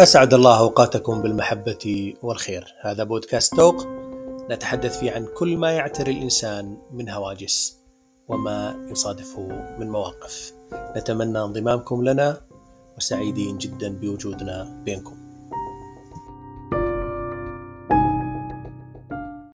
أسعد الله أوقاتكم بالمحبة والخير. هذا بودكاست توق. نتحدث فيه عن كل ما يعتري الإنسان من هواجس وما يصادفه من مواقف. نتمنى انضمامكم لنا وسعيدين جدا بوجودنا بينكم.